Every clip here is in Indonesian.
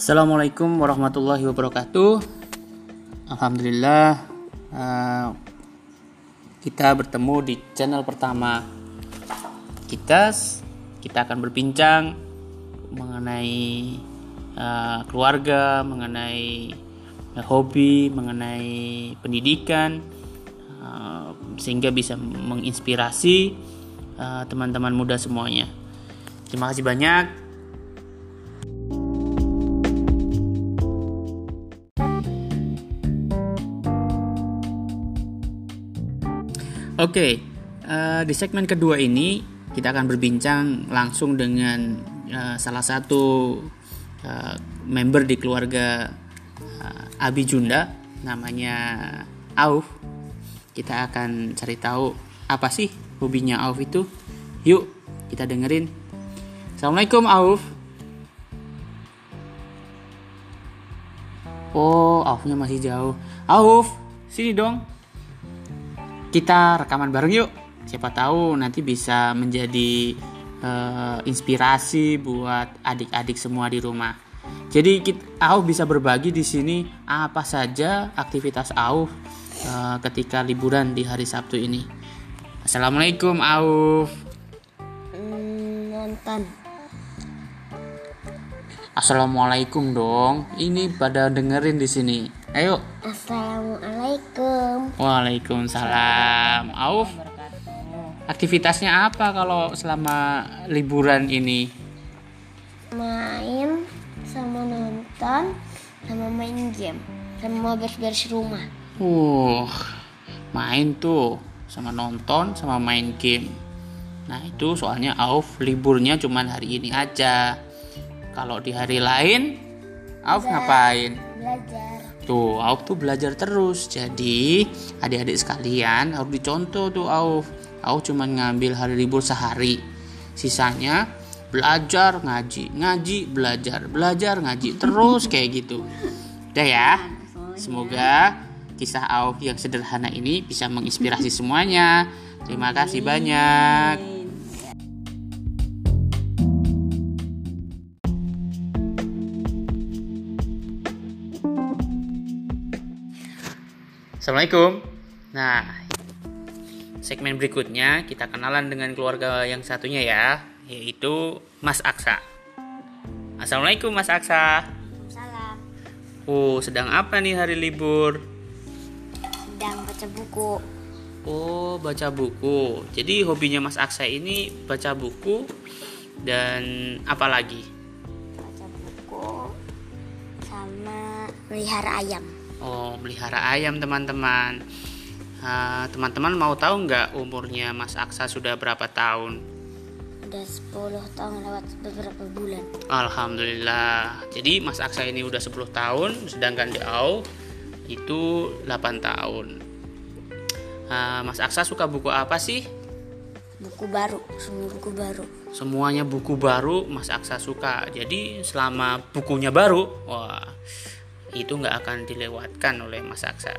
Assalamualaikum warahmatullahi wabarakatuh. Alhamdulillah uh, kita bertemu di channel pertama kita. Kita akan berbincang mengenai uh, keluarga, mengenai uh, hobi, mengenai pendidikan, sehingga bisa menginspirasi teman-teman uh, muda semuanya. Terima kasih banyak. Oke, okay, uh, di segmen kedua ini kita akan berbincang langsung dengan uh, salah satu uh, member di keluarga uh, Abi Junda, namanya Auf. Kita akan cari tahu apa sih hobinya Auf itu. Yuk, kita dengerin. Assalamualaikum Auf. Oh, Aufnya masih jauh. Auf, sini dong kita rekaman bareng yuk. Siapa tahu nanti bisa menjadi uh, inspirasi buat adik-adik semua di rumah. Jadi kita, Auf bisa berbagi di sini apa saja aktivitas Auf uh, ketika liburan di hari Sabtu ini. Assalamualaikum Auf. Mm, nonton. Assalamualaikum dong. Ini pada dengerin di sini. Ayo. Assalamualaikum. Waalaikumsalam. Auf. Aktivitasnya apa kalau selama liburan ini? Main sama nonton sama main game sama beres-beres rumah. Uh, main tuh sama nonton sama main game. Nah itu soalnya Auf liburnya cuman hari ini aja. Kalau di hari lain, Auf ngapain? Belajar. Tuh, Auf tuh belajar terus. Jadi, adik-adik sekalian harus dicontoh tuh Auf. Auf cuma ngambil hari libur sehari. Sisanya belajar, ngaji, ngaji, belajar, belajar, ngaji terus kayak gitu. Udah ya. Semoga kisah Auf yang sederhana ini bisa menginspirasi semuanya. Terima kasih banyak. Assalamualaikum. Nah, segmen berikutnya kita kenalan dengan keluarga yang satunya ya, yaitu Mas Aksa. Assalamualaikum Mas Aksa. Salam. Oh, sedang apa nih hari libur? Sedang baca buku. Oh, baca buku. Jadi hobinya Mas Aksa ini baca buku dan apa lagi? Baca buku sama melihara ayam. Oh, melihara ayam teman-teman. Uh, teman-teman mau tahu nggak umurnya Mas Aksa sudah berapa tahun? Udah 10 tahun lewat beberapa bulan. Alhamdulillah. Jadi Mas Aksa ini udah 10 tahun, sedangkan di Au itu 8 tahun. Uh, Mas Aksa suka buku apa sih? Buku baru, semua buku baru. Semuanya buku baru Mas Aksa suka. Jadi selama bukunya baru, wah itu nggak akan dilewatkan oleh Mas Aksa.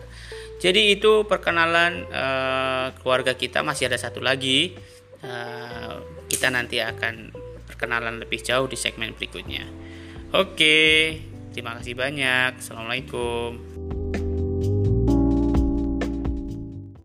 Jadi itu perkenalan uh, keluarga kita masih ada satu lagi. Uh, kita nanti akan perkenalan lebih jauh di segmen berikutnya. Oke, terima kasih banyak. Assalamualaikum.